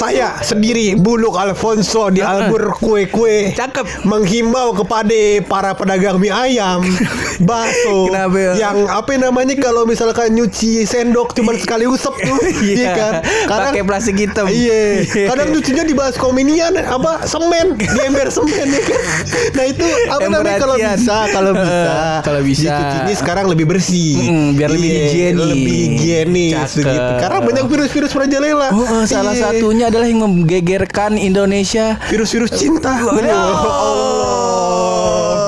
Saya sendiri Buluk Alfonso di Albur Kue Kue Cakep. menghimbau kepada para pedagang mie ayam, bakso Kenapa ya? yang apa namanya kalau misalkan nyuci sendok cuma sekali usap tuh, iya kan? Pakai plastik hitam. Iya, kadang nyucinya di baskom inian apa semen, di ember semen ya kan. Nah itu apa namanya kalau perhatian. bisa, kalau bisa, Kalau bisa. dicucinya sekarang lebih bersih, Mm, biar lebih Iya, higienis. lebih higienis gitu. Karena banyak virus-virus merajalela. Oh, oh, salah Iya. satunya adalah yang menggegerkan Indonesia. virus-virus cinta. Oh,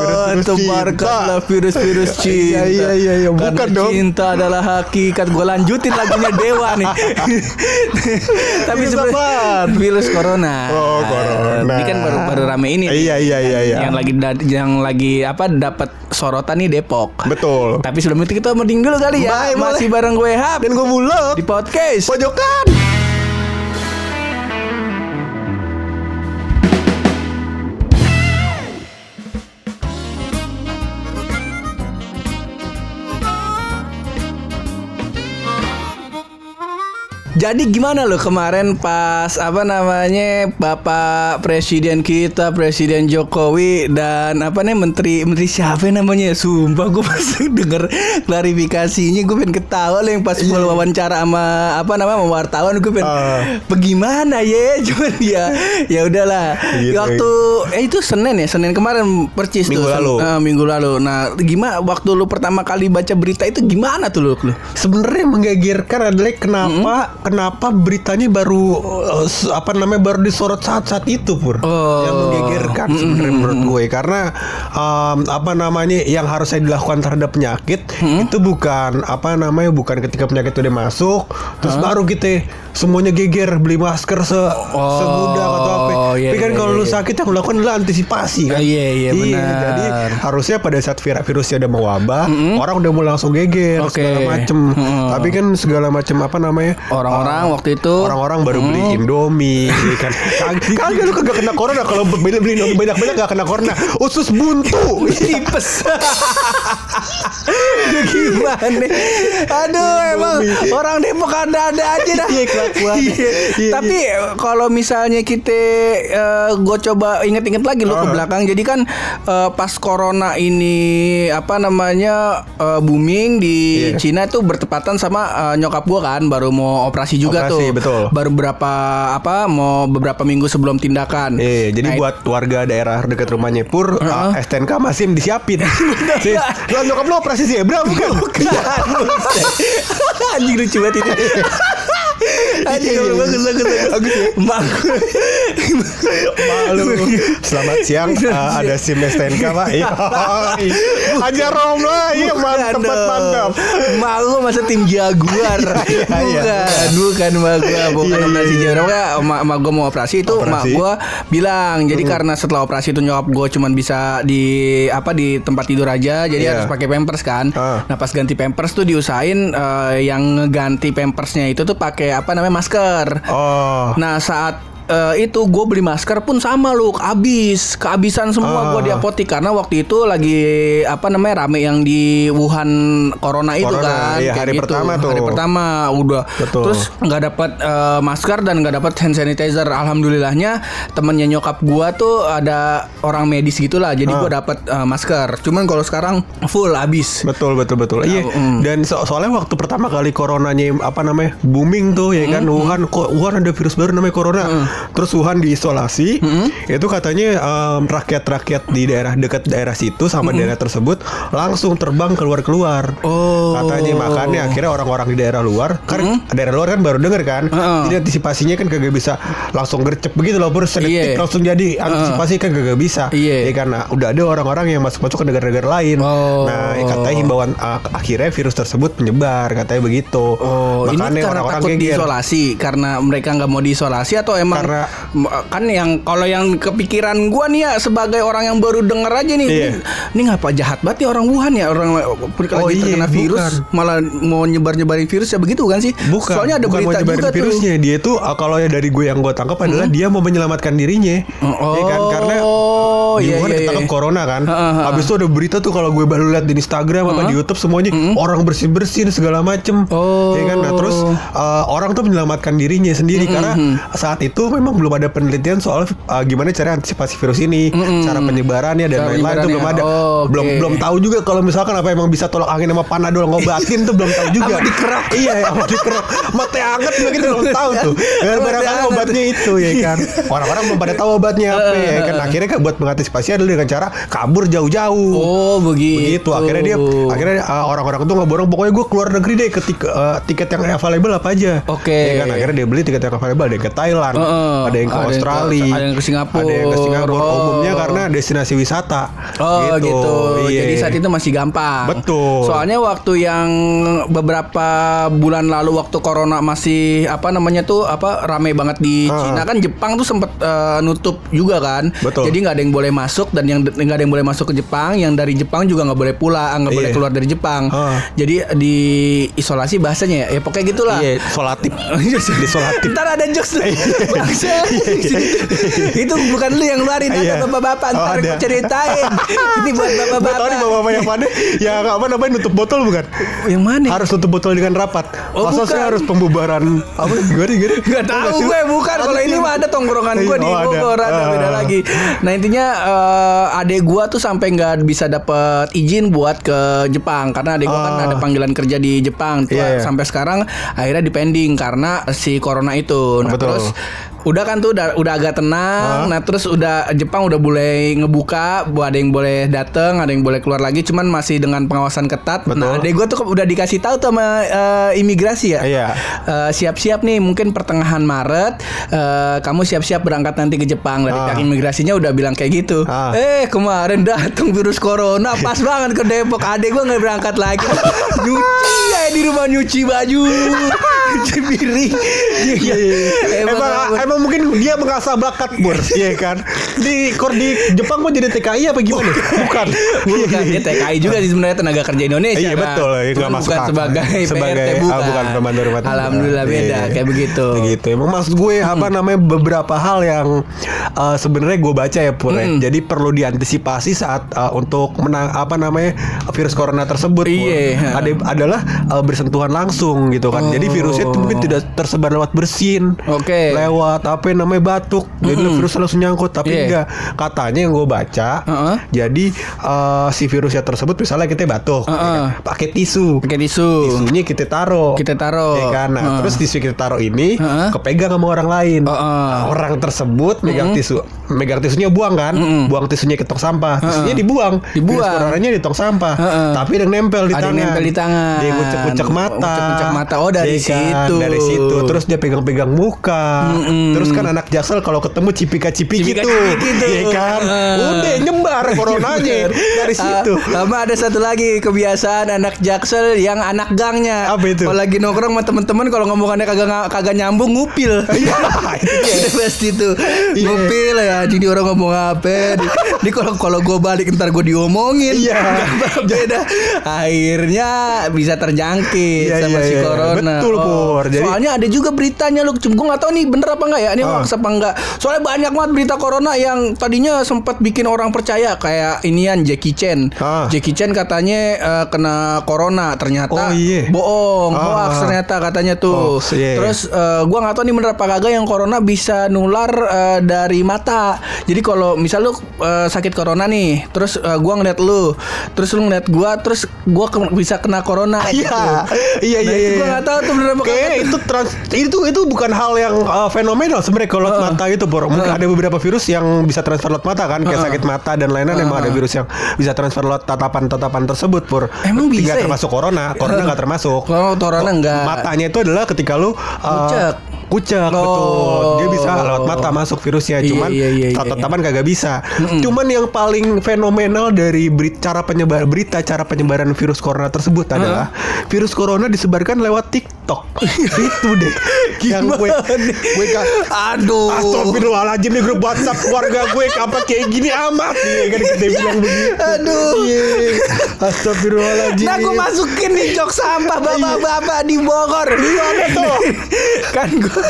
virus-virus Tebarkanlah virus-virus cinta. Iya, iya, iya, iya. Bukan Karena dong. Cinta adalah hakikat. Gue lanjutin lagunya Dewa nih. Tapi Virus sebenarnya virus corona. Oh, corona. Ini kan baru baru rame ini. Iya, iya, iya, iya. Yang lagi yang lagi apa dapat sorotan nih Depok. Betul. Tapi sebelum itu kita mending dulu kali ya. Baik, Masih boleh. bareng gue Hap Dan gue bulog di podcast. pojokan. Jadi gimana lo kemarin pas apa namanya Bapak Presiden kita Presiden Jokowi dan apa nih Menteri Menteri siapa namanya Sumpah gue pas denger klarifikasinya gue pengen ketawa lo yang pas full wawancara sama apa namanya sama wartawan gue pengen Ah. bagaimana ya cuman ya ya udahlah Gitu. waktu eh itu Senin ya Senin kemarin percis Minggu tuh lalu. Eh, minggu lalu nah gimana waktu lu pertama kali baca berita itu gimana tuh lu, lu? Sebenarnya menggegerkan adalah kenapa kenapa beritanya baru uh, apa namanya baru disorot saat-saat itu pur? Oh. yang menggegerkan sebenarnya menurut gue. Karena um, apa namanya yang harusnya dilakukan terhadap penyakit itu bukan apa namanya bukan ketika penyakit udah masuk terus baru kita semuanya geger beli masker se semudah atau apa iya, tapi kan iya, kalau iya, lu iya. sakit yang melakukan adalah antisipasi kan? Ah, iya, iya, benar. jadi harusnya pada saat vir- virusnya udah mewabah orang udah mulai langsung geger Oke. segala macem. Tapi kan segala macem apa namanya Orang-orang waktu itu. Orang-orang baru beli Indomie ya kan? Kag- kagak lu kagak kena corona. Kalau beli beli banyak-banyak gak kena corona. Usus buntu. Tipes. Gimana? Aduh, emang orang Depok ada-ada aja dah. Iya. Iya. Iya, Tapi kalau misalnya kita gue coba inget-inget lagi lo ke belakang. Jadi kan eh, pas corona ini apa namanya eh, booming di. Cina itu bertepatan sama eh, nyokap gue kan baru mau operasi juga Operasi, tuh. betul. Baru berapa apa mau beberapa minggu sebelum tindakan. Jadi Nah, buat warga daerah dekat rumahnya Pur, uh, STNK masih disiapin. Lu nyokap lu operasi zebra bukan? Bukan. Anjing lucu banget itu. Anjing Iya, iya, bagus iya. bagus bagus. Bagus ya? Mak Malu. Selamat siang, uh, ada SIM STNK Pak. Iya. Aja Rom lah, iya mantap mantap. Mak gua masa tim Jaguar. Bukan, bukan mak gua, bukan operasi. Jaguar. Mak mak gua mau operasi itu mak. Hmm. gua bilang, jadi karena setelah operasi itu nyokap gua cuman bisa di apa di tempat tidur aja, jadi harus pakai pampers kan. Ah. Nah, pas ganti pampers tuh diusahain eh, yang ngeganti pampersnya itu tuh pakai apa namanya masker. Oh. Nah saat eh, itu gue beli masker pun sama lu habis kehabisan semua Ah. gue di apotik karena waktu itu lagi apa namanya rame yang di Wuhan corona itu Corona, kan iya, hari gitu. pertama tuh. hari pertama udah Betul. terus nggak dapat eh, masker dan nggak dapat hand sanitizer alhamdulillahnya temennya nyokap gua tuh ada orang medis gitulah jadi gua Ah. dapat eh, masker cuman kalau sekarang full habis Betul betul betul. Iya. mm. Dan so- soalnya waktu pertama kali coronanya apa namanya booming tuh ya Mm, kan Wuhan kok Wuhan ada virus baru namanya corona. Terus Wuhan diisolasi. Mm. Itu katanya em, rakyat-rakyat di daerah dekat daerah situ sama daerah tersebut langsung terbang keluar-keluar. Oh. Katanya makanya akhirnya orang-orang di daerah luar kan daerah luar kan baru denger kan. Heeh. Jadi antisipasinya kan kagak bisa langsung gercep begitu loh bro selektif Iya. langsung jadi antisipasi kan kagak bisa. Iya. Ya karena udah ada orang-orang yang masuk-masuk ke negara-negara lain. Oh. Nah, katanya himbauan uh, akhirnya virus tersebut menyebar, katanya begitu. Oh, ini karena takut diisolasi karena mereka nggak mau diisolasi atau emang M- kan yang kalau yang kepikiran gua nih ya sebagai orang yang baru denger aja nih. Iya. Ini ngapa jahat banget ya orang Wuhan ya orang lagi Oh, iya, terkena virus bukan. malah mau nyebar-nyebarin virus ya begitu kan sih? Bukan, Soalnya ada bukan berita nyebarin juga virusnya. Dia tuh uh, kalau ya dari gue yang gue tangkap adalah dia mau menyelamatkan dirinya. Oh, Ya kan karena oh, di iya, Wuhan iya, ketangkap iya. corona kan. Ha. Habis itu ada berita tuh kalau gue baru lihat di Instagram apa di YouTube semuanya orang bersih-bersin segala macem. Oh. Ya kan. Nah, terus uh, orang tuh menyelamatkan dirinya sendiri karena saat itu memang belum ada penelitian soal uh, gimana cara antisipasi virus ini, cara penyebarannya dan lain-lain tuh belum ada. Oh, oke. Belum belum tahu juga kalau misalkan apa emang bisa tolak angin sama panadol ngobatin tuh belum tahu juga. Sama dikerok. Iya, sama dikerok. Mate anget juga kita belum tahu tuh. Barangkali anget. obatnya itu ya kan. Orang-orang belum pada tahu obatnya apa ya kan. Akhirnya kan buat mengantisipasi adalah dengan cara kabur jauh-jauh. Oh, begitu. Begitu akhirnya dia akhirnya uh, orang-orang itu ngeborong pokoknya gue keluar negeri deh ketika uh, tiket yang available apa aja. Oke. Ya kan akhirnya dia beli tiket yang available yang ke Thailand, Heeh. ada yang ke Ada yang ke- Australia, ada yang ke Singapura. ada yang ke Singapura. Oh. Umumnya karena destinasi wisata. Oh gitu. Iya. Jadi saat itu masih gampang. Betul. Soalnya waktu yang beberapa bulan lalu waktu corona masih apa namanya tuh apa rame banget di Ah. Cina kan Jepang tuh sempet eh, nutup juga kan. Betul. Jadi nggak ada yang boleh masuk dan yang nggak ada yang boleh masuk ke Jepang. Yang dari Jepang juga nggak boleh pulang, nggak boleh Iya. keluar dari Jepang. Ah. Jadi di isolasi bahasanya ya, ya pokoknya gitulah. Iya, solatif. Di solatif. Ntar ada jokes tuh Bangsa. Itu bukan lu yang ngeluarin Iya. Ada bapak-bapak Oh, Ntar gue ceritain Ini buat Gue bapak-bapak nih bapak-bapak yang mana Yang apa namanya nutup botol bukan Yang mana? Harus tutup botol dengan rapat Oh, saya harus pembubaran Apa gimana gimana Gak tahu gue bukan kalau ini mah ada tongkrongan gue di. Bogor ada Ah. beda lagi. Nah intinya eh, adek gue tuh sampai nggak bisa dapet izin buat ke Jepang karena adek gue kan Ah. ada panggilan kerja di Jepang tuh Iya, iya. sampai sekarang akhirnya dipending karena si corona itu. Nah Betul. terus udah kan tuh udah, udah agak tenang. Ah. Nah terus udah Jepang udah mulai ngebuka, bu- ada yang boleh datang, ada yang boleh keluar lagi, cuman masih dengan pengawasan ketat. Betul. Nah adek gue tuh udah dikasih tahu tuh sama eh, imigrasi ya. Iya. Eh, siap-siap nih mungkin pertengahan Maret eh, kamu siap-siap berangkat nanti ke Jepang dari Ah. pihak imigrasinya udah bilang kayak gitu. Ah. Eh kemarin datang virus corona pas banget ke Depok adek gua nggak berangkat lagi. nyuci ya di rumah nyuci baju, nyuci piring. Iya, iya, iya. Emang Emang, mungkin dia mengasah bakat bor, iya kan? Di kor di Jepang mau jadi TKI apa gimana? Bukan. Bukan dia TKI juga sih sebenarnya tenaga kerja Indonesia. Iya, betul, iya, nggak Cuman masuk bukan sebagai, Sebagai- ah, bukan. bukan pembantu rumah tangga. Alhamdulillah beda Iya. kayak begitu. Begitu. Emang maksud gue apa namanya beberapa hal yang uh, sebenarnya gue baca ya Pur. ya. Jadi perlu diantisipasi saat uh, untuk menang apa namanya virus corona tersebut. Iya. Ada adalah uh, bersentuhan langsung gitu kan. Jadi virusnya itu mungkin tidak tersebar lewat bersin. Oke. Lewat apa yang namanya batuk. Jadi virus langsung nyangkut tapi Iya. enggak. Katanya yang gue baca. Heeh. Jadi uh, si virusnya tersebut misalnya kita batuk, ya Heeh. kan? pakai tisu. Pakai tisu. Tisunya kita taruh. Kita taruh. Ya kan? Nah, Heeh. terus tisu kita taruh ini Heeh. kepegang sama orang lain. Heeh. Nah, orang tersebut megang tisu, megang tisunya buang kan? Buang tisunya ke tong sampah. Tisunya dibuang. Dibuang. Virus coronanya di tong sampah. Heeh. Tapi ada yang nempel di Ada tangan. nempel di tangan. Dia ngucek-ngucek mata. Ngucek-ngucek mata. Oh, dari Iya kan? Situ. Dari situ. Terus dia pegang-pegang muka. Terus kan anak jaksel kalau ketemu cipika-cipiki tuh. Cipika-cipiki tuh. Iya kan? Heeh. Udah nyebar coronanya dari situ. Ah, sama ada satu lagi kebiasaan anak jaksel yang anak gangnya. Apa itu? Kalau lagi nongkrong sama temen-temen kalau ngomongannya kagak kagak nyambung ngupil. Iya, itu pasti tuh Iya. ngupil ya. Jadi orang ngomong apa? Di, di kalau kalau gue balik ntar gue diomongin. Iya. Beda. Akhirnya bisa terjangkit Iya, sama iya, si corona. Betul, Pur. Jadi- Soalnya ada juga beritanya lu. Gue nggak tahu nih bener apa enggak ya. Ini Ah. hoax apa enggak. Soalnya banyak banget berita corona yang tadinya sempat bikin orang percaya kayak inian Jackie Chan. Ah. Jackie Chan katanya eh, kena corona, ternyata Oh, iya. bohong, Ah. hoax ternyata katanya tuh. Hoax, iya. Terus eh, gua nggak tahu nih bener apa kagak yang corona bisa nular eh, dari mata. Jadi kalau misal lu eh, sakit corona nih, terus eh, gua ngeliat lu, terus lu ngeliat gua, terus gua ke- bisa kena corona. Iya, gitu. iya, Nah, iya. itu iya. gua nggak tahu tuh bener apa Kayaknya kagak. itu trans itu itu bukan hal yang uh, fenomenal sebenarnya kalau lewat mata itu bor. Mungkin ada beberapa virus yang bisa transfer lewat mata kan, kayak sakit mata dan lain-lain emang ada virus yang bisa transfer lewat tatapan-tatapan tersebut pur. Emang bisa Tidak ya? termasuk corona, corona nggak termasuk. Corona enggak. Matanya itu adalah ketika lu uh. Kucek Oh. betul. Dia bisa lewat mata masuk virusnya, Iya, cuman iya, iya, iya, tatap-tatapan kagak bisa. Cuman yang paling fenomenal dari beri- cara penyebar berita cara penyebaran virus corona tersebut adalah virus corona disebarkan lewat TikTok. Itu deh. yang gue gue kan Aduh. Astagfirullahaladzim nih grup WhatsApp keluarga gue apa kayak gini amat Iya kan kita bilang begitu Aduh. Iya Astagfirullahaladzim Nah gue masukin nih jok sampah bapak-bapak di Bogor Gimana tuh? kan gue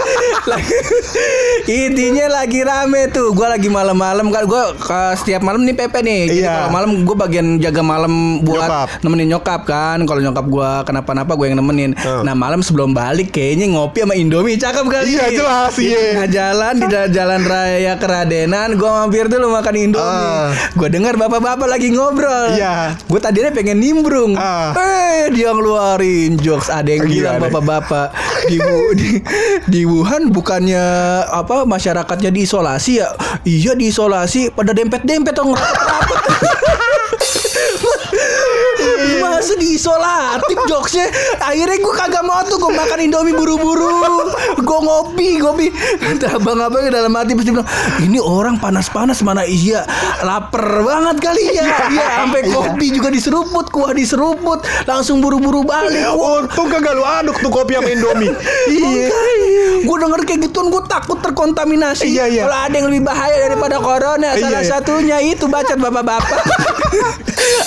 Intinya lagi rame tuh Gue lagi malam-malam kan Gue setiap malam nih Pepe nih Jadi Iya. kalau malam gue bagian jaga malam buat Nyokap. nemenin nyokap kan Kalau nyokap gue kenapa-napa gue yang nemenin Hmm. Nah malam sebelum balik kayaknya ngopi sama Indomie Cakep kali Iya, jelas, Di iya. tengah jalan di jalan raya keradenan Gue mampir dulu makan Indomie Ah. Gue dengar bapak-bapak lagi ngobrol Iya. Gue tadinya pengen nimbrung. Ah. Eh, dia ngeluarin jokes. Ada yang Gila bilang bapak-bapak di, Wu- di Wuhan bukannya apa masyarakatnya diisolasi ya? Iya diisolasi pada dempet-dempet atau ngerapat-rapat. Masa diisolatif jokesnya. Akhirnya gue kagak mau tuh Gue makan indomie buru-buru. Gue ngopi Ngopi. Abang-abang dalam hati pasti bilang Ini orang panas-panas mana? Iya. Laper banget kali ya Iya sampai kopi juga diseruput Kuah diseruput. Langsung buru-buru balik. Untung kagak lu aduk tuh kopi sama Indomie. Iya. Gue denger kayak gituan gue takut terkontaminasi. Iya, iya. Kalau ada yang lebih bahaya daripada corona Iya, Salah iya. satunya itu bacot bapak-bapak.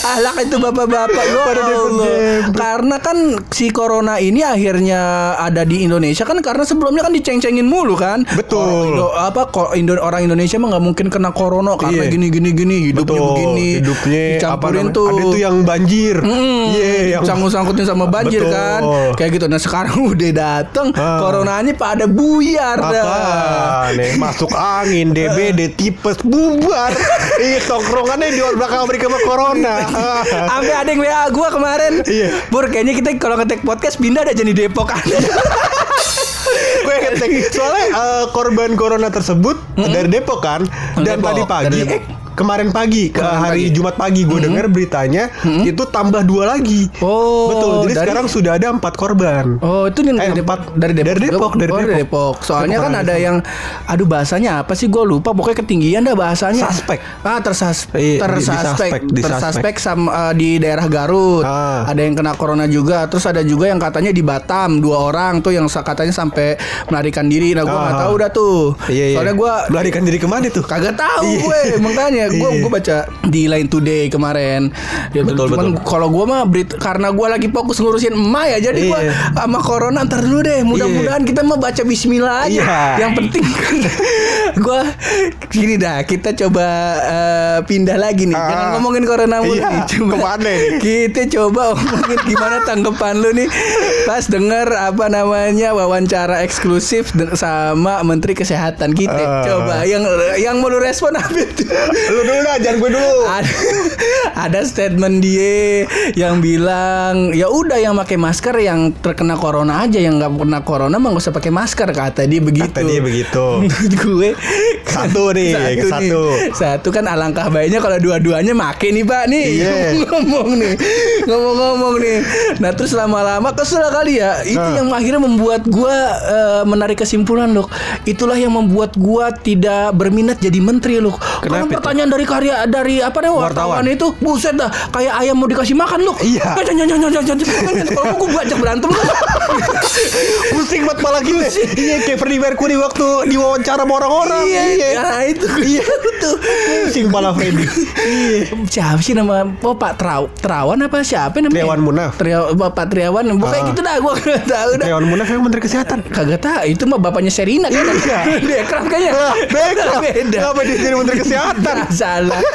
Alak itu bapak-bapak Pada Allah. dempet-dempet. Karena kan si corona ini akhirnya ada di Indonesia kan Karena sebelumnya kan diceng-cengin mulu kan Betul. Orang Indo- apa ko- Indo- orang Indonesia mah nggak mungkin kena corona Karena Iya. gini gini gini hidupnya Betul begini Hidupnya apa Dicampurin namanya, tuh Ada tuh yang banjir Iya yang sangkut-sangkutin sama banjir Betul. kan kayak gitu nah sekarang udah dateng Ah. coronanya pada buyar dah apa nih masuk angin DBD tipes bubar Ih tongkrongannya di belakang Amerika sama Corona Sampai ada yang WA gue kemarin. Iya. Bur kayaknya kita kalau ngetek podcast pindah aja di Depok. Gue ngetek. Soalnya eh, korban corona tersebut dari Depok kan? Dan Depok, tadi pagi kemarin pagi ke Kemarin hari pagi. Jumat pagi gue dengar beritanya itu tambah dua lagi. Oh, betul jadi dari- sekarang sudah ada empat korban. Oh itu nih Eh, dari, empat. dari Depok? Dari Depok, dari oh, Depok. Depok. Soalnya Depok kan ada Depok. yang Aduh bahasanya apa sih? Gue lupa Pokoknya ketinggian dah bahasanya. Suspek. Ah tersus Iya, tersuspek. Tersuspek sama eh, di daerah Garut. Ah. Ada yang kena corona juga. Terus ada juga yang katanya di Batam Dua orang tuh yang katanya sampai melarikan diri. Nah gue nggak Ah. tahu dah tuh. Iya iya. Soalnya gue melarikan diri ke mana tuh? Kagak tahu Iya. gue makanya gue Iya. gue baca di Line Today kemarin. Ya, Betul, cuman kalau gue mah berit karena gue lagi fokus ngurusin emak ya jadi gue Iya. sama corona ntar dulu deh. Mudah-mudahan kita mah baca Bismillah aja. Iya. Yang penting gue gini dah kita coba eh, pindah lagi nih. Ah. Jangan ngomongin corona mulu Iya, nih. Coba ke mana nih? Kita coba ngomongin gimana tanggapan lu nih pas denger apa namanya wawancara eksklusif sama Menteri Kesehatan kita. Ah. Coba yang yang mau lu respon apa itu? lu dulu dah jangan gue dulu ada, ada statement dia yang bilang ya udah yang pakai masker yang terkena corona aja yang nggak kena corona mah nggak usah pakai masker kata dia begitu. Kata dia begitu. Menurut gue Satu nih, nih. satu. Satu kan alangkah baiknya kalau dua-duanya make nih pak nih Iya. ngomong nih ngomong-ngomong nih. Nah terus lama-lama kesel kali ya itu Nah. yang akhirnya membuat gua eh, menarik kesimpulan loh. Itulah yang membuat gua tidak berminat jadi menteri loh. Karena Kenapa itu? pertanyaan dari karya dari apa nih wartawan, Wartawan. itu buset dah kayak ayam mau dikasih makan loh. Iya. Eh, jangan jangan jangan jangan. jangan. Kalau gua bajak berantem loh. pusing banget malah kita iya kayak Freddie Mercury waktu diwawancara sama orang-orang Iya, nah itu Iya. tuh. pusing malah Freddie Siapa sih nama oh, Pak Trau Terawan apa siapa namanya? Triawan Munaf. Tria, Bapak Triawan Pokoknya Ah. gitu dah Gue gak tahu dah Triawan Munaf yang Menteri Kesehatan Kagak tahu Itu mah bapaknya Serina kan Iya. Bekraf kayaknya Lah, beda. Beda Kenapa dia jadi Menteri Kesehatan? Salah.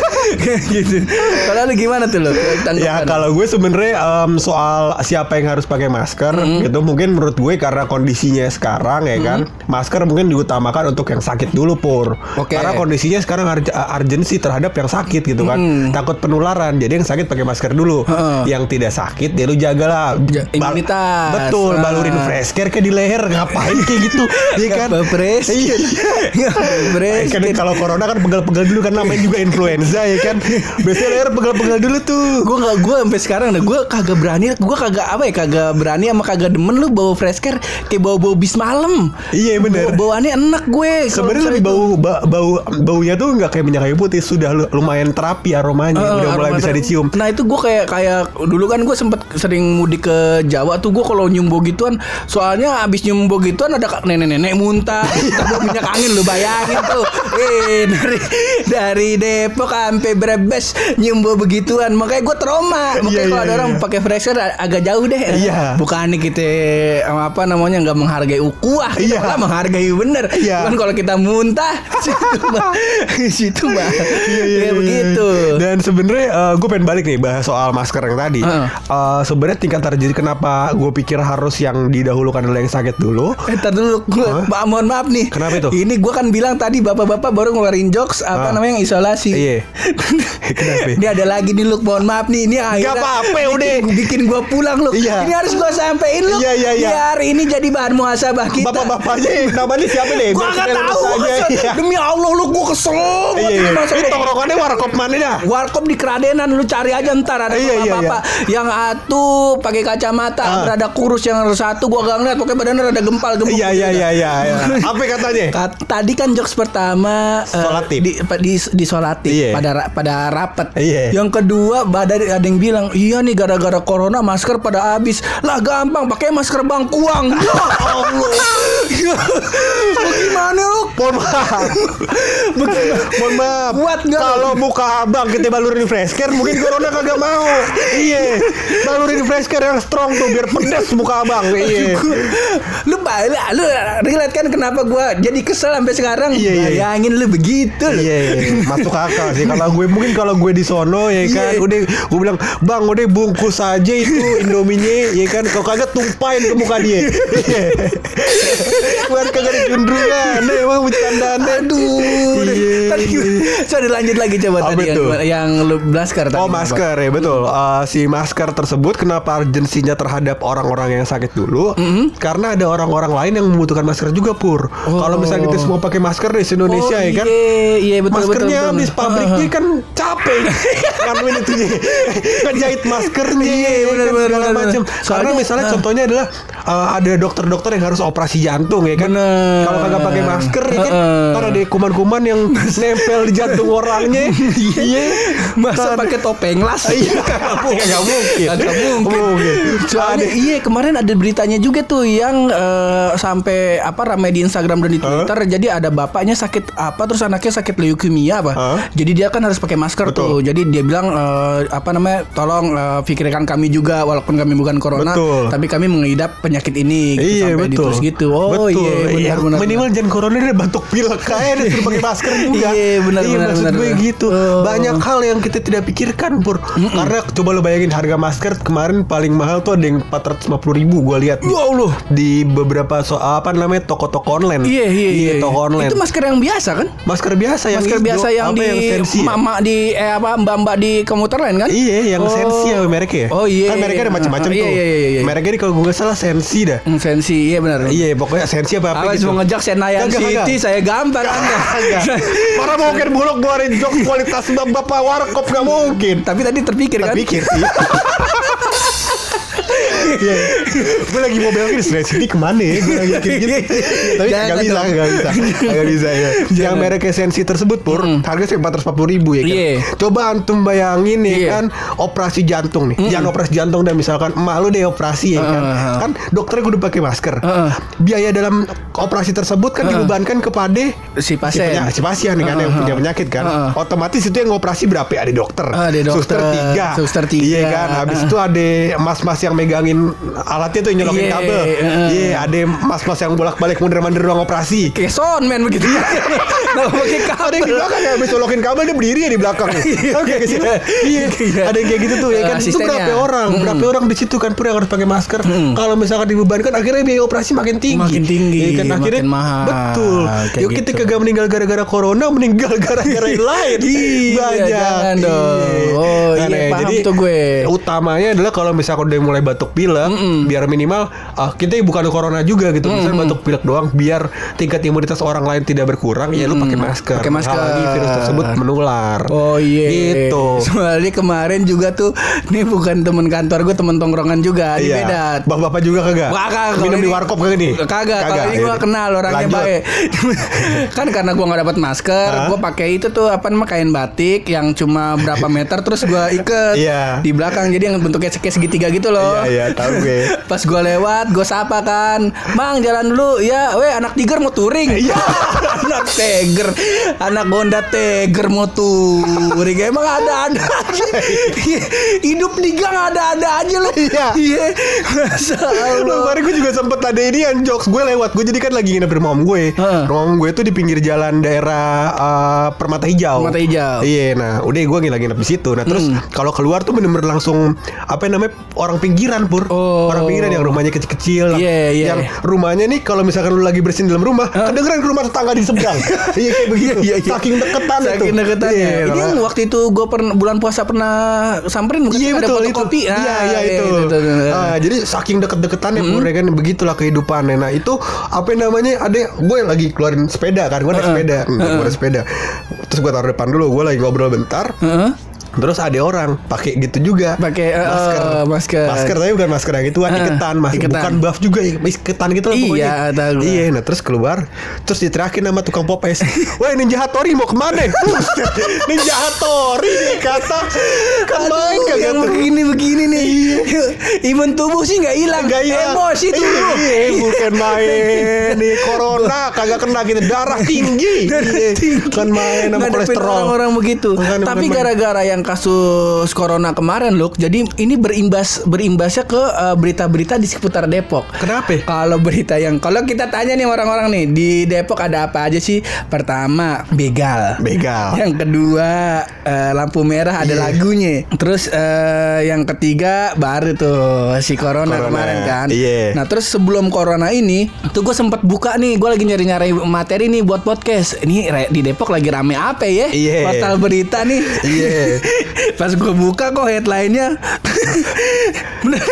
Gitu. Kalau lu gimana tuh lo Ya kalau gue sebenarnya em, soal siapa yang harus pakai masker itu mungkin menurut gue karena kondisinya sekarang ya kan? Masker mungkin diutamakan untuk yang sakit dulu pur. Oke. karena kondisinya sekarang arj- urgensi terhadap yang sakit gitu kan? Takut penularan jadi yang sakit pakai masker dulu. Heeh. yang tidak sakit ya lu jagalah. Ja- imunitas. betul Ah. balurin fresh care ke di leher ngapain kayak gitu? Iya kan? fresh iya. Fresh kan kalau corona kan pegel-pegel dulu kan namanya juga influenza ya kan. Biasanya leher pegal-pegal dulu tuh. gue nggak gue sampai sekarang dah gue kagak berani gue kagak apa ya kagak berani sama kagak demen lu bawa fresh care kayak bawa bau bis malam Iya bener. Bau- bawaannya enak gue Sebenarnya lebih bau ba- bau baunya tuh nggak kayak minyak kayu putih, sudah lu- lumayan terapi aromanya, Eh, udah mulai bisa dicium. Nah itu gue kayak kayak dulu kan gue sempet sering mudik ke Jawa tuh gue kalau nyium bau gituan soalnya abis nyium bau gituan ada nenek-nenek muntah minyak angin lu bayangin tuh eh dari dari Depok sampai Brebes nyium bau begituan makanya gue trauma makanya Iya, kalau iya, ada orang iya. pakai fresher agak jauh deh Iya. bukannya kita apa namanya nggak menghargai ukuah kita Iya. malah menghargai bener Iya. kan kalau kita muntah situ mah situ mah Iya, iya, ya iya, begitu iya. Dan sebenarnya gue pengen balik nih bahas soal masker yang tadi. Heeh. Eh, sebenarnya tingkat terjadi kenapa gue pikir harus yang didahulukan adalah yang sakit dulu. Eh, ntar dulu, gua, ma- mohon maaf nih. Kenapa itu? Ini gue kan bilang tadi bapak-bapak baru ngeluarin jokes apa Ah. namanya yang isolasi. Iya. Kenapa? Ini ada lagi nih Luk, mohon maaf nih. Ini akhirnya apa-apa, bikin- udah. Bikin gue pulang Luk. Iya. Ini harus gue sampein Luk. Iya, iya, iya. Biar ini jadi bahan muhasabah kita. Bapak-bapaknya namanya siapa nih? Gue Biar gak kita tahu. aja. Iya. Demi Allah Luk, gue kesel. Iya, iya. ini tongkrongannya warkop mana dah? Warkop di Kradenan lu cari aja ntar ada Iya, iya, bapak-bapak yang atu pakai kacamata, Ah. berada kurus yang satu gua gak ngeliat pokoknya badannya rada gempal gemuk. Iya, iya, iya, iya. iya. Apa katanya? Kat- Tadi kan jokes pertama eh, Solatip. di, di di solatip Iya. pada pada rapet. Iya. Yang kedua ada ada yang bilang iya nih gara-gara corona masker pada habis. Lah gampang pakai masker bangkuang. Ya Allah. Ya. Bagaimana lu? Mohon maaf. Mohon maaf. Kuat nggak? Kalau muka abang kita balurin fresh care mungkin corona kagak mau. Iya. Balurin fresh care yang strong tuh biar pedas muka abang. Iya. lu balik lu relate kan kenapa gua jadi kesel sampai sekarang Iya, iya. bayangin lu begitu. Iya, iya, masuk akal sih. Kalau gue mungkin kalau gue di sono ya kan, Iya. udah gue bilang, bang, udah bungkus aja itu Indominya, ya kan. Kalau kagak tumpahin ke muka dia. Iya. Biar kagak deh, emang bercandaan. Aduh, Iya. Tadi so dilanjut lagi coba Apa tadi yang, tuh? yang lu masker tadi. Oh masker ya betul. Eh, si masker tersebut kenapa urgensinya terhadap orang-orang yang sakit dulu? Mm-hmm. Karena ada orang-orang lain yang membutuhkan masker juga pur. Kalau misalnya kita semua pakai masker di Indonesia Oh, ya kan. Iya, iya betul Maskernya betul. habis betul. pabriknya kan capek nganuin itu ngejahit maskernya Iya, ya benar, kan, benar, macam. Karena misalnya ah. contohnya adalah uh, ada dokter-dokter yang harus operasi jantung ya kan. Kalau kagak pakai masker ya kan, ntar ada kuman-kuman yang nempel di jantung orangnya. Iya. Masa pakai topeng las? Iya, nggak mungkin. Nggak mungkin. Mungkin. Soalnya Ada- iya kemarin ada beritanya juga tuh yang eh, sampai apa ramai di Instagram dan di Twitter. Jadi ada bapaknya sakit apa terus anaknya sakit leukemia apa. Jadi dia kan harus pakai masker Betul. tuh. Jadi dia bilang eh, apa namanya? Tolong eh, pikirkan kami juga walaupun kami bukan corona, Betul. tapi kami mengidap penyakit ini gitu, Iya sampai betul. gitu. Oh betul. iya Iya, benar benar. Minimal jangan corona dia batuk pilek kayak dia suruh pakai masker juga. Iya, benar, Iya, benar, maksud benar, gue benar. gitu. Oh. Banyak hal yang kita tidak pikirkan pur. Karena coba lo bayangin harga masker kemarin paling mahal tuh ada yang 450 ribu gue lihat. Ya Allah. Di beberapa so apa namanya toko-toko online. Iya iya iya. toko online. Itu masker yang biasa kan? masker biasa yang masker biasa yang di mak-mak di eh apa mbak-mbak di komuter lain kan? Iya, yang Oh. sensi ya mereknya ya. Oh iya. Kan mereknya ada macam-macam Iya, tuh. Iya iya iya. Mereknya kalau gue nggak salah sensi dah. Hmm, sensi iya benar. Iya, pokoknya sensi apa apa gitu. mau ngejak Senayan City saya gampar anda. Enggak. Para mungkin bulog ngeluarin jok kualitas bapak warkop gak mungkin. Tapi tadi terpikir kan? Pikir sih. Iya, gue lagi mau belok di Senayan City ke mana ya? Gue lagi mikir gitu. Tapi gak bisa, gak bisa, gak bisa ya. Yang merek sensi tersebut pur, harganya empat ratus ribu ya kan. Iya. Coba antum bayangin ya Iya. kan, operasi jantung nih. Jangan operasi jantung dan misalkan emak lu deh operasi ya kan. Kan dokternya kudu pakai masker. Biaya dalam operasi tersebut kan dibebankan kepada Si pasien. si pasien kan yang punya penyakit kan. Otomatis itu yang operasi berapa? ya? Ada dokter. Ada dokter. Suster tiga. Suster tiga. Iya kan. Habis itu ada mas-mas yang megangin alatnya tuh yang nyolokin Iya, kabel. heeh. Iya, ada mas-mas yang bolak-balik mundur-mandir ruang operasi. Kayak soundman begitu. Nah, pakai Ada yang di kabel. belakang ya, habis colokin kabel dia berdiri ya di belakang. Oke, ke situ. Iya, Iya. ada yang kayak gitu tuh ya kan. Itu berapa orang? Berapa orang di situ kan pur yang harus pakai masker. Kalau misalkan dibebankan akhirnya biaya operasi makin tinggi. Makin tinggi, Iya kan akhirnya makin mahal. Betul. Kayak Yuk kita gitu. kagak meninggal gara-gara corona, meninggal gara-gara yang lain. Iya, Banyak. jangan dong. Oh, iya, Nah, paham tuh gue. Utamanya adalah kalau misalkan udah mulai batuk pilek biar minimal ah, kita bukan corona juga gitu. Misalnya batuk pilek doang biar tingkat imunitas orang lain tidak berkurang ya lu pakai masker. Pakai masker. Menghalangi virus tersebut menular. Oh iya. Gitu. Soalnya kemarin juga tuh, nih bukan temen kantor gue, temen tongkrongan juga. Ini beda. Iya. Bapak-bapak juga kagak? Kagak, Minum di ini- warkop kagak nih? Kagak, kalau ini gue ya. kenal orangnya Lanjut. baik. kan karena gue nggak dapat masker, Hah? gue pakai itu tuh apa namanya kain batik yang cuma berapa meter terus gue iket Iya. di belakang jadi yang bentuknya kayak segitiga gitu loh. Iya, iya, tahu gue. Pas gue lewat, gue sapa kan, Mang jalan dulu, ya, weh anak tiger mau touring. Iya. anak tiger, anak Honda tiger mau touring. Emang ada-ada aja. Hidup di gang ada-ada aja loh. Iya. Iya. Kemarin gue juga sempet ada ini yang jokes gue lewat Gue jadi kan lagi nginep di rumah om gue. Rumah om gue tuh di pinggir jalan daerah eh, Permata Hijau Permata Hijau. Iya nah udah gue lagi nginep di situ Nah terus Hmm. kalau keluar tuh bener-bener langsung Apa namanya orang pinggiran pur Oh. Orang pinggiran yang rumahnya kecil-kecil Iya, iya. Yang rumahnya nih kalau misalkan lu lagi bersihin dalam rumah Kedengeran ke rumah tetangga di seberang Iya kayak begitu Iya, iya. Saking deketan itu Saking deketannya. Iya, Ini yang waktu itu gue pernah bulan puasa pernah samperin bukan Iya sih? ada betul itu. fotokopi. Ah, Iya iya itu. gitu, gitu. Ah, jadi saking deket-deketannya pur ya kan begitulah kehidupannya. Nah itu apa yang namanya ada gue lagi keluarin sepeda kan gue naik sepeda, Hmm, gue naik sepeda. Terus gue taruh depan dulu, gue lagi ngobrol bentar. Heeh. Terus ada orang pakai gitu juga. Pakai, eh, masker. eh, masker. Masker tapi bukan masker yang itu Eh, iketan, mas. iketan. Bukan buff juga, iketan gitu lah Iya, pokoknya. tahu gua. Iya, nah terus keluar, terus diteriakin sama tukang popes. Wah Ninja Hattori mau ke mana? Ninja Hattori kata. Kan Aduh, kagak yang tuh. begini begini nih. Imun tubuh sih nggak hilang. Enggak iya. Emosi tubuh. Iya, bukan main nih corona kagak kena gitu darah tinggi. Darah Iya, tinggi. Kan main sama kolesterol. orang-orang begitu. Tapi gara-gara yang kasus corona kemarin loh, jadi ini berimbas berimbasnya ke eh, berita-berita di seputar Depok. Kenapa? Kalau berita yang kalau kita tanya nih orang-orang nih di Depok ada apa aja sih? Pertama begal. Begal. Yang kedua eh, lampu merah ada Iya. lagunya. Terus eh, yang ketiga baru tuh si corona, Corona, kemarin kan. iya. Nah terus sebelum corona ini tuh gue sempet buka nih gue lagi nyari-nyari materi nih buat podcast. Ini di Depok lagi rame apa ya? Iya. Portal berita nih. Iya. Pas gue buka kok headline-nya bener,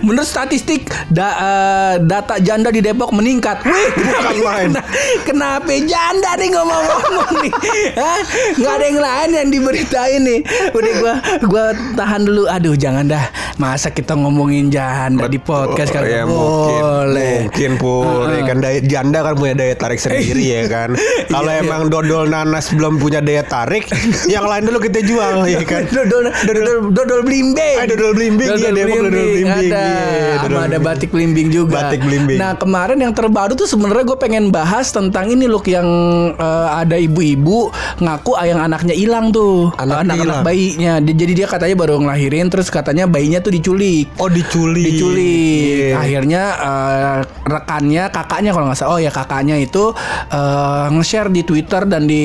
bener statistik da- eh, data janda di Depok meningkat. Wih, Bukan main. Kena- Kenapa janda nih ngomong-ngomong nih? Hah? Nggak ada yang lain yang diberitain nih. Udah gua gua tahan dulu. Aduh, jangan dah. Masa kita ngomongin janda di podcast kan ya, mungkin, boleh. mungkin pur ya kan daya, janda kan punya daya tarik sendiri ya kan. Kalau Iya, iya. emang dodol nanas belum punya daya tarik, yang lain dulu kita jual ya kan. Dodol, dodol, dodol blimbing. Ah, dodol blimbing, iya, Depok dodol blimbing, Ada, iya, dodol ada blimbing. batik blimbing juga. Batik blimbing. Nah kemarin yang terbaru tuh sebenarnya gue pengen bahas tentang ini loh yang eh, ada ibu-ibu ngaku ayang anaknya hilang tuh, Anaknya anak-anak bayinya. Di- Jadi dia katanya baru ngelahirin, terus katanya bayinya tuh diculik. Oh diculik. diculik. Iya. Akhirnya eh, rekannya, kakaknya kalau nggak salah, oh ya kakaknya itu eh, nge-share di Twitter dan di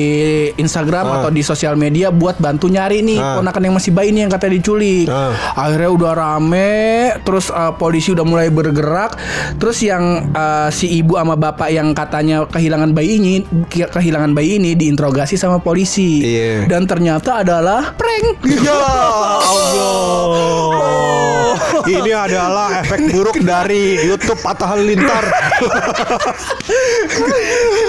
Instagram Ah. atau di sosial media buat bantu nyari nih Ah. Ponakan yang masih bayi nih yang katanya diculik. Ah. Akhirnya udah rame, terus eh, polisi udah mulai bergerak, terus yang eh, si ibu sama bapak yang katanya kehilangan bayi ini, ke- kehilangan bayi ini diinterogasi sama polisi. Iya. Dan ternyata adalah prank. Ya Allah. Ini adalah efek buruk dari YouTube Patah Halilintar.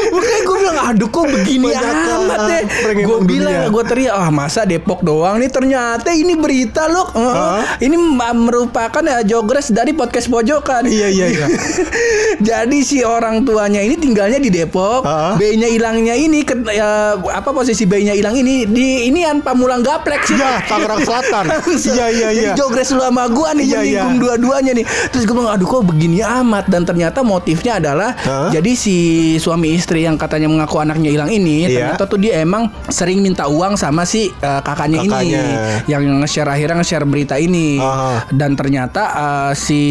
Makanya gue bilang aduh kok begini amat ya Gue bilang gue teriak ah masa Depok doang nih ternyata ini berita loh Eh? Ini merupakan ya jogres dari podcast pojokan Iya, iya, iya. Jadi si orang tuanya ini tinggalnya di Depok Hah? Bayinya hilangnya ini ke, ya, Apa posisi bayinya hilang ini Di inian Pamulang Gaplek sih Ya, Tangerang Selatan. Iya, iya, Jadi iya. jogres lu sama gua nih Iya, iya. dua-duanya nih. Terus gue bilang aduh kok begini amat dan ternyata motifnya adalah jadi si suami istri yang katanya mengaku anaknya hilang ini Iya. ternyata tuh dia emang sering minta uang sama si eh, kakaknya, ini Kakaknya. yang nge-share akhirnya nge-share berita ini. Aha. Dan ternyata eh, si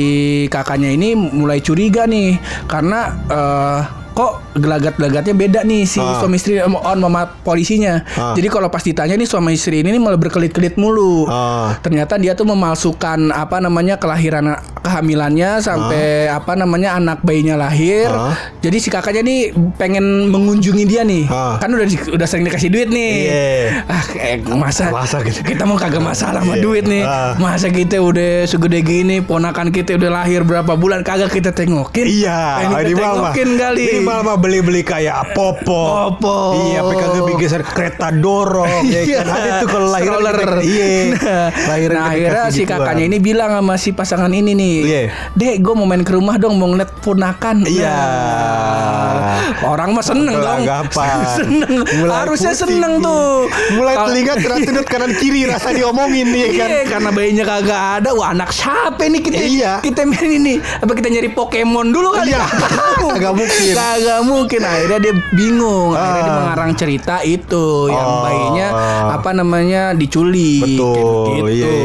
kakaknya ini mulai curiga nih karena eh, kok gelagat-gelagatnya beda nih si Ah. suami istri on sama polisinya. Ah. Jadi kalau pas ditanya nih suami istri ini nih malah berkelit-kelit mulu. Ah. Ternyata dia tuh memalsukan apa namanya kelahiran kehamilannya sampai apa namanya anak bayinya lahir. Ah. Jadi si kakaknya nih pengen mengunjungi dia nih. Ah. Kan udah udah sering dikasih duit nih. Iya. Ah, kayak masa Masa gitu. kita mau kagak masalah sama Iya. duit nih. Ah. Masa kita udah segede gini, ponakan kita udah lahir berapa bulan kagak kita tengokin. Iya, Pengen ini kita mah tengokin kali. Ini mah beli-beli kayak popo. Popo. Iya, kagak bikin kereta dorong ya kan. Ada tuh kalau Stroller. kita- Iya. Nah, Lahiran nah akhirnya kasih si gituan. kakaknya ini bilang sama si pasangan ini nih, Iya. Dek, gue mau main ke rumah dong, mau ngeliat ponakan. Iya. Nah, orang mah seneng dong. Gelagapan. seneng. Mulai Harusnya pusing. seneng tuh. Mulai telinga teratundut kanan kiri rasa diomongin nih kan. Iya, karena bayinya kagak ada. Wah, anak siapa nih kita? Iya. Kita main ini. Apa kita nyari Pokemon dulu kali? Iya. Kagak mungkin. Kagak mungkin. Akhirnya dia bingung. Akhirnya dia Ah. mengarang cerita itu yang Oh. bayinya apa namanya diculik. Betul, Gitu. iya.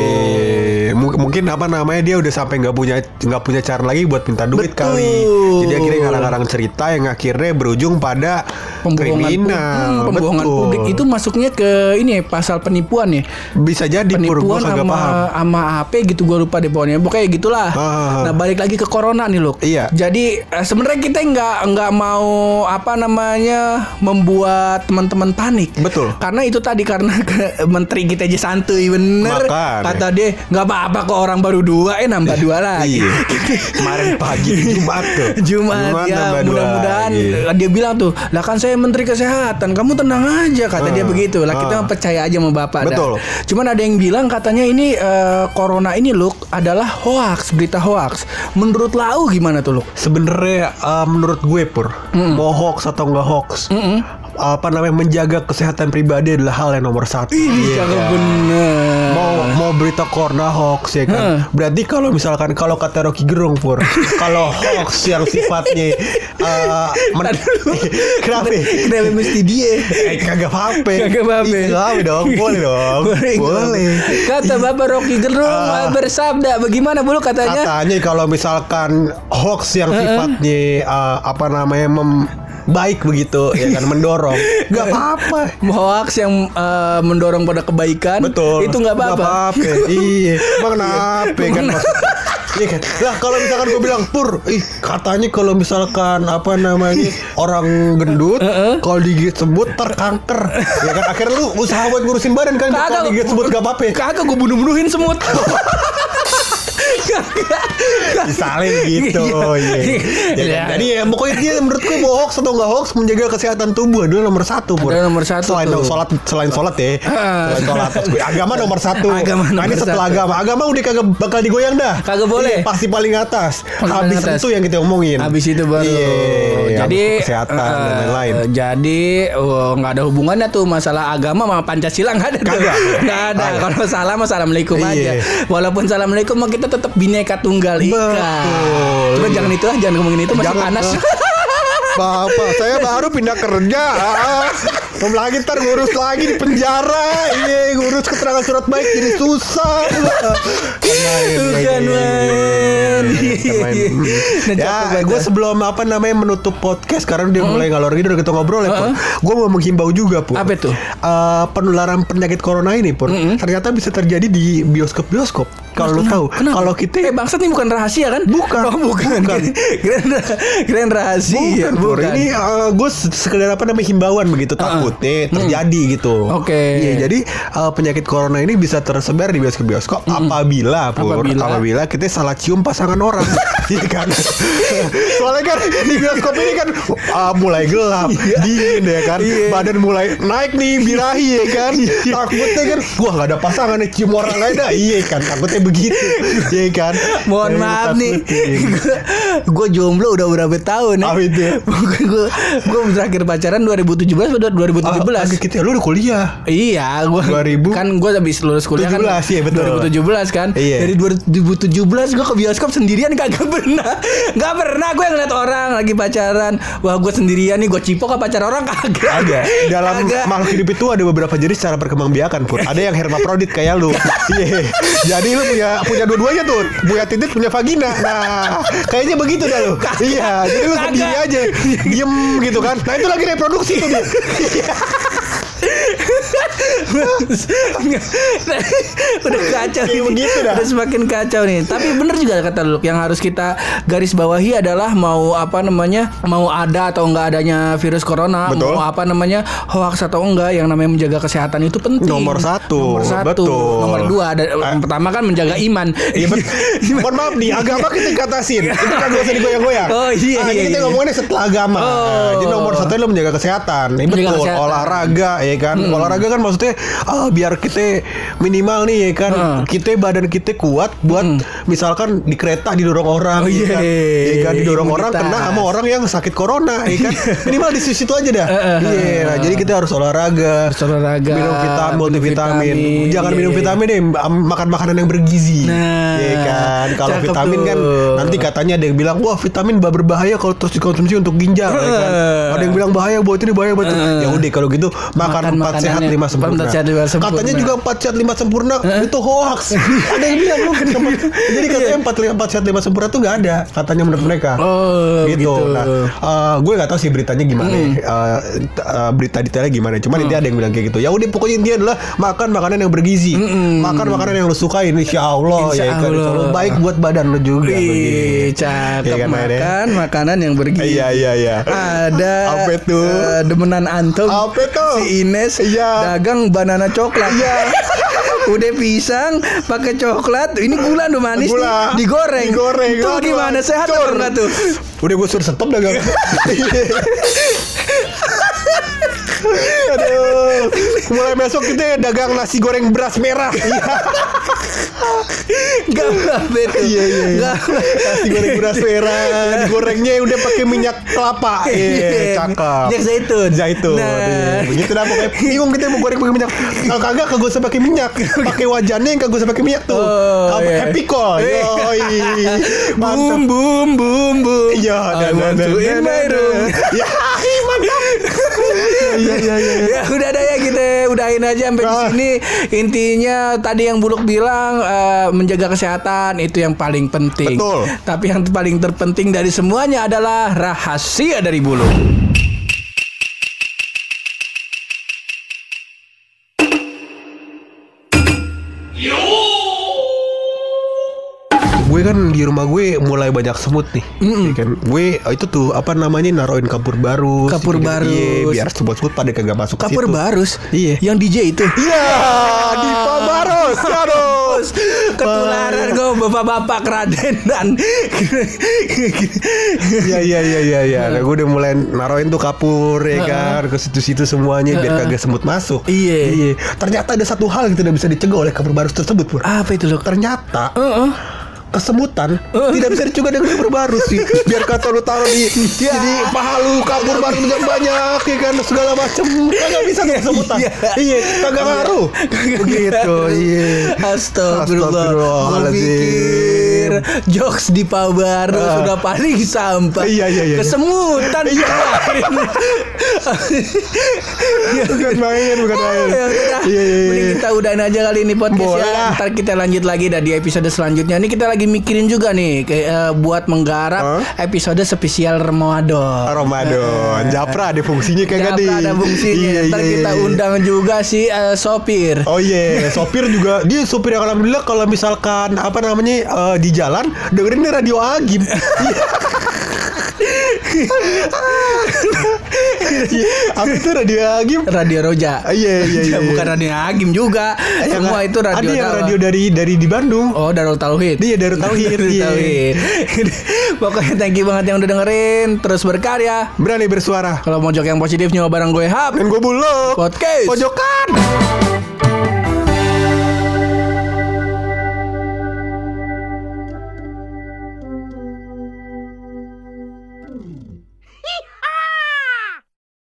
Mungkin, apa namanya dia udah sampai nggak punya nggak punya cara lagi buat minta duit Betul. kali. Jadi akhirnya ngarang-ngarang cerita yang akhirnya berujung pada Pembohongan, kriminal. hmm, pembohongan Betul. publik itu masuknya ke ini ya pasal penipuan ya. bisa jadi penipuan sama sama apa gitu gua lupa deh pokoknya pokoknya gitulah Ah. nah balik lagi ke corona nih loh Iya. jadi eh, sebenarnya kita nggak nggak mau apa namanya membuat teman-teman panik Betul. karena itu tadi karena ke- menteri kita aja santuy bener Makanya. kata dia nggak apa-apa kok orang baru dua eh nambah dua lagi Iya. Kemarin pagi Jumat tuh. Jumat, ya nambah dua mudah-mudahan lagi. dia bilang tuh lah kan saya menteri kesehatan kamu tenang aja kata Ah, dia begitu lah kita ah. percaya aja sama bapak dah. Betul. cuman ada yang bilang katanya ini eh, corona ini loh adalah hoax berita hoax menurut lau gimana tuh loh Sebenarnya uh, menurut gue pur mau hoax atau nggak hoax, apa namanya menjaga kesehatan pribadi adalah hal yang nomor satu. ini Iya cakep kan? bener mau mau berita corona hoax ya kan. Berarti kalau misalkan kalau kata Rocky Gerung pur, kalau hoax yang sifatnya uh, men- kenapa? kenapa mesti dia Eh, kagak apa-apa. Kagak apa-apa. Kagak dong, boleh dong. boleh. Kata Bapak Rocky Gerung Ah. bersabda bagaimana bulu katanya? Katanya kalau misalkan hoax yang sifatnya uh, apa namanya mem- baik begitu ya kan mendorong. Nggak apa-apa. Hoax yang eh, mendorong pada kebaikan betul. itu nggak apa-apa. iya. Emang kenapa kan Iya kan? Lah kalau misalkan gue bilang Pur Ih katanya kalau misalkan Apa namanya Orang gendut Kalau digigit semut Terkanker Ya kan? Akhirnya lu usaha buat ngurusin badan kan Kagak. Kalau digigit semut gak apa-apa Kagak gue bunuh-bunuhin semut. Disalin gitu Iya. iya. Ya kan? Iya. Jadi ya pokoknya dia menurut gue mau hoax atau nggak hoax menjaga kesehatan tubuh adalah nomor satu Pur. Adalah nomor satu Selain tuh. sholat selain sholat ya. Ah. Selain sholat agama nomor satu. Agama nah, ini nomor setelah satu. agama. Agama udah kagak bakal digoyang dah. Kagak boleh. Iya, pasti paling atas. Paling Habis atas. itu yang kita omongin. Habis itu baru. Jadi kesehatan dan eh, lain-lain. eh, Jadi oh, nggak ada hubungannya tuh masalah agama sama Pancasila nggak ada. Kagak. Nggak ada. Kalau salah assalamualaikum aja. Walaupun assalamualaikum kita tetap bineka tunggal ika. Betul. Coba jangan itu lah, jangan ngomongin itu masih Jangan, panas. Bapak, saya baru pindah kerja. Ah, Belum lagi ntar ngurus lagi di penjara. Iya, ngurus keterangan surat baik jadi susah. Kan Bukan main. Nah, Ya, cakep banget. gue sebelum apa namanya menutup podcast karena dia mulai ngalor gitu udah kita ngobrol ya, Pur. Gue mau menghimbau juga, Pur. Apa tuh? Eh, penularan penyakit corona ini, Pur. Ternyata bisa terjadi di bioskop-bioskop. Kalau lu tahu, kalau kita eh bangsat ini bukan rahasia kan? Bukan. Oh, bukan. Bukan. Keren, keren rahasia. Bukan, Pur. Ini gue sekedar apa namanya himbauan begitu takutnya terjadi gitu. Oke. Iya, jadi uh, penyakit corona ini bisa tersebar di bioskop-bioskop apabila, Pur, Apabila? apabila kita salah cium pasangan orang. Iya kan? Soalnya kan di bioskop ini kan uh, mulai gelap, dingin ya kan. Iya. Badan mulai naik nih birahi ya kan. Takutnya kan gua nggak ada pasangan nih cium orang lain dah. Iya kan, takutnya begitu. Iya kan? Mohon maaf nih, gue jomblo udah berapa tahun ya? Apa itu? gue gue terakhir pacaran 2017 atau 2017? Ah, kagak kita lu udah kuliah. Iya, gua 2000? kan gue habis lulus kuliah kan 17, iya, betul. 2017 kan. Iya. Dari 2017 gue ke bioskop sendirian kagak pernah. Gak pernah gue ngeliat orang lagi pacaran. Wah, gue sendirian nih gue cipok ke pacar orang kagak. Ada dalam Kagak. makhluk hidup itu ada beberapa jenis cara perkembangbiakan pun. Ada yang hermaprodit kayak lu. Iya. Jadi lu punya punya dua-duanya tuh. Punya titik, punya vagina. Nah, kayaknya begitu dah lu. Iya, jadi lu sendiri aja. Diem gitu kan. Nah, itu lagi reproduksi tuh dia. udah kacau ini. begitu dah. udah semakin kacau nih tapi bener juga kata lu yang harus kita garis bawahi adalah mau apa namanya mau ada atau enggak adanya virus corona Betul. mau apa namanya hoax atau enggak yang namanya menjaga kesehatan itu penting Nomor satu, nomor satu betul. nomor dua ada yang pertama kan menjaga iman Iya Mohon maaf nih, agama kita katasin. Itu kan gak usah digoyang-goyang. Oh, iya, Ah, iya, kita iya. ngomonginnya setelah agama. Oh, Nah, jadi nomor satu lo menjaga kesehatan. Ini betul. kesehatan. Olahraga ya kan. Olahraga kan maksudnya ah, biar kita minimal nih ya kan. Heeh. Kita badan kita kuat buat misalkan di kereta didorong orang. Oh, ya kan. iya. Ya kan didorong orang Imunitas. kena sama orang yang sakit corona ya kan. minimal di situ aja dah. Heeh. Iya, nah, jadi kita harus olahraga. Harus olahraga, Minum vitamin, multivitamin. vitamin, Jangan iya. minum vitamin deh, makan makanan yang bergizi. Nah, Iya kan. Kalau vitamin kan tuh. nanti katanya ada yang bilang wah vitamin bah berbahaya kalau terus dikonsumsi untuk ginjal ya kan. Eh. Ada yang bilang bahaya buat ini bahaya buat. Eh. Ya udah kalau gitu makan Makan empat sehat yang- lima sempurna. empat sehat, lima sempurna. Katanya juga empat sehat lima sempurna itu hoax. ada yang bilang loh. Jadi katanya empat empat sehat lima sempurna tuh nggak ada katanya menurut mereka. Oh, gitu. gitu. Nah, eh, gue nggak tahu sih beritanya gimana. ya. Eh, t- eh, berita detailnya gimana. Cuman intinya ada yang bilang kayak gitu. Ya udah pokoknya intinya adalah makan makanan yang bergizi. Makan makanan yang lu sukain insya Allah Insya ya kan. Insya Allah Allah. baik buat badan lu juga. Wih, cakep Iya kan, makan makanan yang bergizi. Iya iya iya. Ada Apa itu? eh, demenan antum. Apa itu? Si Ines Iya. Dagang banana coklat. Iya. Udah pisang pakai coklat, ini gula tuh manis Gula. nih, digoreng. Digoreng. Itu gimana sehat apa enggak tuh? Udah gue suruh stop dagang. Aduh, mulai besok kita dagang nasi goreng beras merah. Iya. Gak apa itu. Iya iya. iya. Gak Nasi goreng beras merah, digorengnya udah pakai minyak kelapa. Iya, cakep. Minyak zaitun. Zaitun. Nah. Iya, Begitu dah pokoknya. Bingung kita mau goreng pakai minyak. Kalau kagak kagak usah pakai minyak. Pakai wajannya yang kagak usah pakai minyak tuh. Oh, iya. happy call. Iya. Yoi. Bum bum bum bum. Iya, I want to in my room. Ya, mantap. Iya, iya, iya. ya udah ada ya kita udahin aja sampai di Ah. sini intinya tadi yang Buluk bilang eh, menjaga kesehatan itu yang paling penting Betul. tapi yang paling terpenting dari semuanya adalah rahasia dari Buluk gue kan di rumah gue mulai banyak semut nih Ya kan gue itu tuh apa namanya naruhin kapur baru Kapur barus. biar semut-semut pada kagak masuk kapur barus Iya. yang DJ itu iya di Pabarus aduh ketularan gue bapak-bapak keraden dan Iya iya iya iya iya. Nah, gue udah mulai naruhin tuh kapur ya kan ke situ-situ semuanya biar kagak semut masuk. Iya. Iya. Ternyata ada satu hal yang tidak bisa dicegah oleh kapur barus tersebut, Pur. apa itu loh Ternyata Heeh. Kesemutan tidak bisa dicegah dengan barus sih. Biar kata lu taruh di Ya. jadi paha lu kapur barus yang banyak ya kan segala macem kagak bisa tuh kesemutan. Iya. Iya, kagak ngaruh. Begitu, iya. Astagfirullah Astagfirullahaladzim. Pikir Jokes di Pabaru Ah. Sudah paling sampah Iya, iya, iya. Kesemutan Iya. Ya Bukan main, bukan main. Ya udah, Iya, iya, iya. mending kita udahin aja kali ini podcast Boleh ya. Ntar kita lanjut lagi dah di episode selanjutnya. Ini kita lagi mikirin juga nih kayak eh, buat menggarap Hah? episode spesial Ramadan. Ramadan, Japra ada fungsinya kagak Japra nih. ada fungsinya. Iya, Ntar iya, kita iya. undang juga si eh, sopir. Oh iya, sopir juga dia sopir yang alhamdulillah kalau misalkan apa namanya eh, di jalan dengerin radio Agim. Iya, apa itu radio Agim? Radio Roja. Ah, iya, iya, iya, Bukan iya. radio Agim juga. Semua itu radio. Ada yang radio dari dari di Bandung. Oh, Darul Tauhid. Iya, Darul Tauhid, iya. Tauhid. Pokoknya thank you banget yang udah dengerin. Terus berkarya. Berani bersuara. Kalau mau jok yang positif nyoba bareng gue Hap. Dan gue buluk. Podcast. Pojokan.